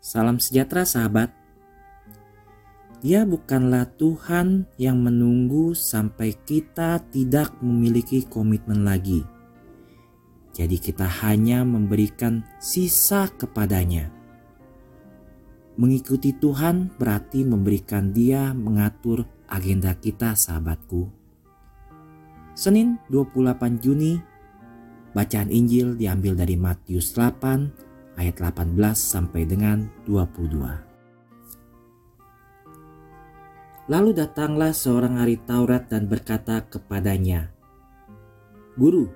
Salam sejahtera sahabat. Dia bukanlah Tuhan yang menunggu sampai kita tidak memiliki komitmen lagi. Jadi kita hanya memberikan sisa kepadanya. Mengikuti Tuhan berarti memberikan dia mengatur agenda kita sahabatku. Senin 28 Juni, bacaan Injil diambil dari Matius 8 ayat 18 sampai dengan 22. Lalu datanglah seorang ahli Taurat dan berkata kepadanya, Guru,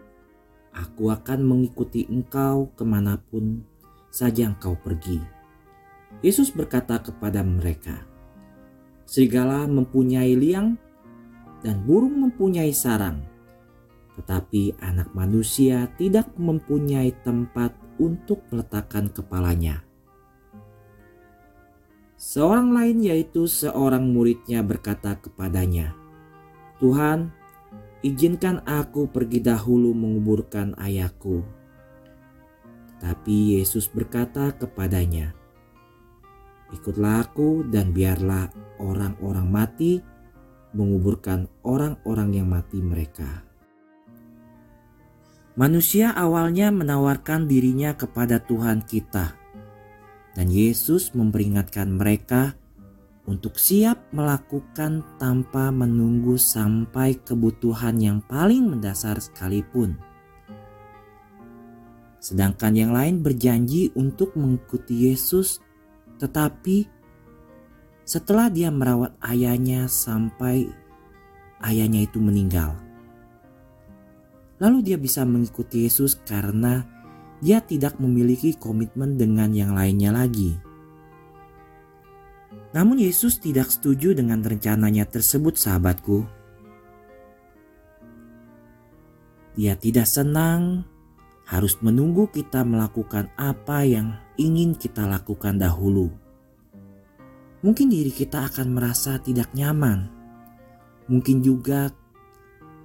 aku akan mengikuti engkau ke mana pun saja engkau pergi. Yesus berkata kepada mereka, Serigala mempunyai liang dan burung mempunyai sarang, tetapi anak manusia tidak mempunyai tempat untuk meletakkan kepalanya. Seorang lain yaitu seorang muridnya berkata kepadanya, Tuhan, izinkan aku pergi dahulu menguburkan ayahku. Tapi Yesus berkata kepadanya, Ikutlah aku dan biarlah orang-orang mati menguburkan orang-orang yang mati mereka. Manusia awalnya menawarkan dirinya kepada Tuhan kita dan Yesus memperingatkan mereka untuk siap melakukan tanpa menunggu sampai kebutuhan yang paling mendasar sekalipun. Sedangkan yang lain berjanji untuk mengikuti Yesus, tetapi setelah dia merawat ayahnya sampai ayahnya itu meninggal. Lalu dia bisa mengikuti Yesus karena dia tidak memiliki komitmen dengan yang lainnya lagi. Namun Yesus tidak setuju dengan rencananya tersebut sahabatku. Dia tidak senang harus menunggu kita melakukan apa yang ingin kita lakukan dahulu. Mungkin diri kita akan merasa tidak nyaman. Mungkin juga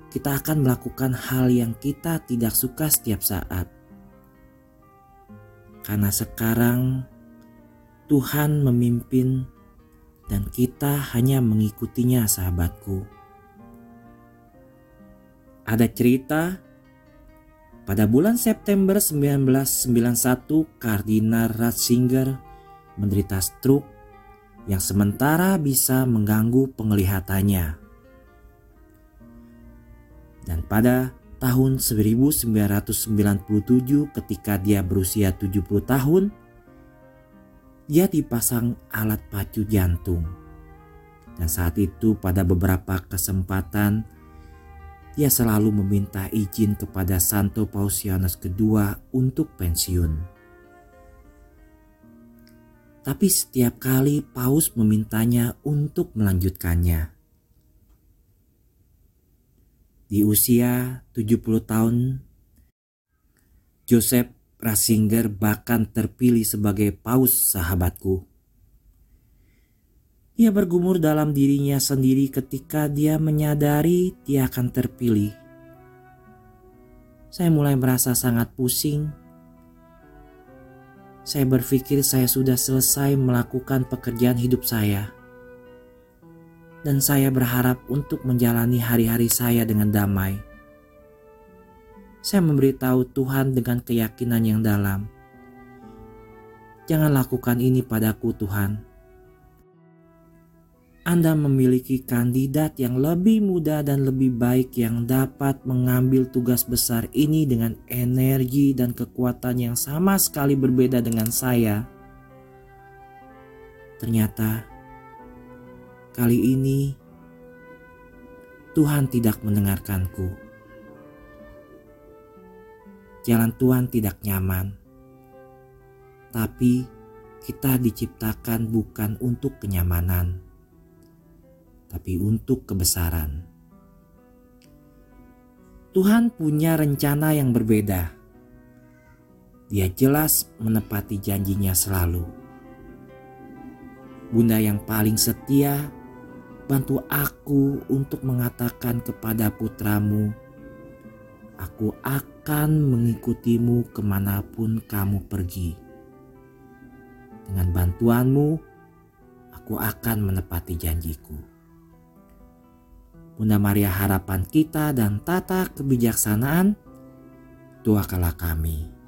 kita akan melakukan hal yang kita tidak suka setiap saat. Karena sekarang Tuhan memimpin dan kita hanya mengikutinya sahabatku. Ada cerita pada bulan September 1991 Kardinal Ratzinger menderita stroke yang sementara bisa mengganggu penglihatannya. Dan pada tahun 1997 ketika dia berusia 70 tahun, dia dipasang alat pacu jantung. Dan saat itu pada beberapa kesempatan dia selalu meminta izin kepada Santo Pausianus II untuk pensiun. Tapi setiap kali Paus memintanya untuk melanjutkannya. Di usia 70 tahun, Joseph Ratzinger bahkan terpilih sebagai paus sahabatku. Ia bergumur dalam dirinya sendiri ketika dia menyadari dia akan terpilih. Saya mulai merasa sangat pusing. Saya berpikir saya sudah selesai melakukan pekerjaan hidup saya dan saya berharap untuk menjalani hari-hari saya dengan damai. Saya memberitahu Tuhan dengan keyakinan yang dalam. Jangan lakukan ini padaku, Tuhan. Anda memiliki kandidat yang lebih muda dan lebih baik yang dapat mengambil tugas besar ini dengan energi dan kekuatan yang sama sekali berbeda dengan saya. Ternyata Kali ini Tuhan tidak mendengarkanku. Jalan Tuhan tidak nyaman, tapi kita diciptakan bukan untuk kenyamanan, tapi untuk kebesaran. Tuhan punya rencana yang berbeda. Dia jelas menepati janjinya selalu. Bunda yang paling setia Bantu aku untuk mengatakan kepada putramu, aku akan mengikutimu ke mana pun kamu pergi. Dengan bantuanmu, aku akan menepati janjiku. Bunda Maria harapan kita dan tata kebijaksanaan, doakanlah kami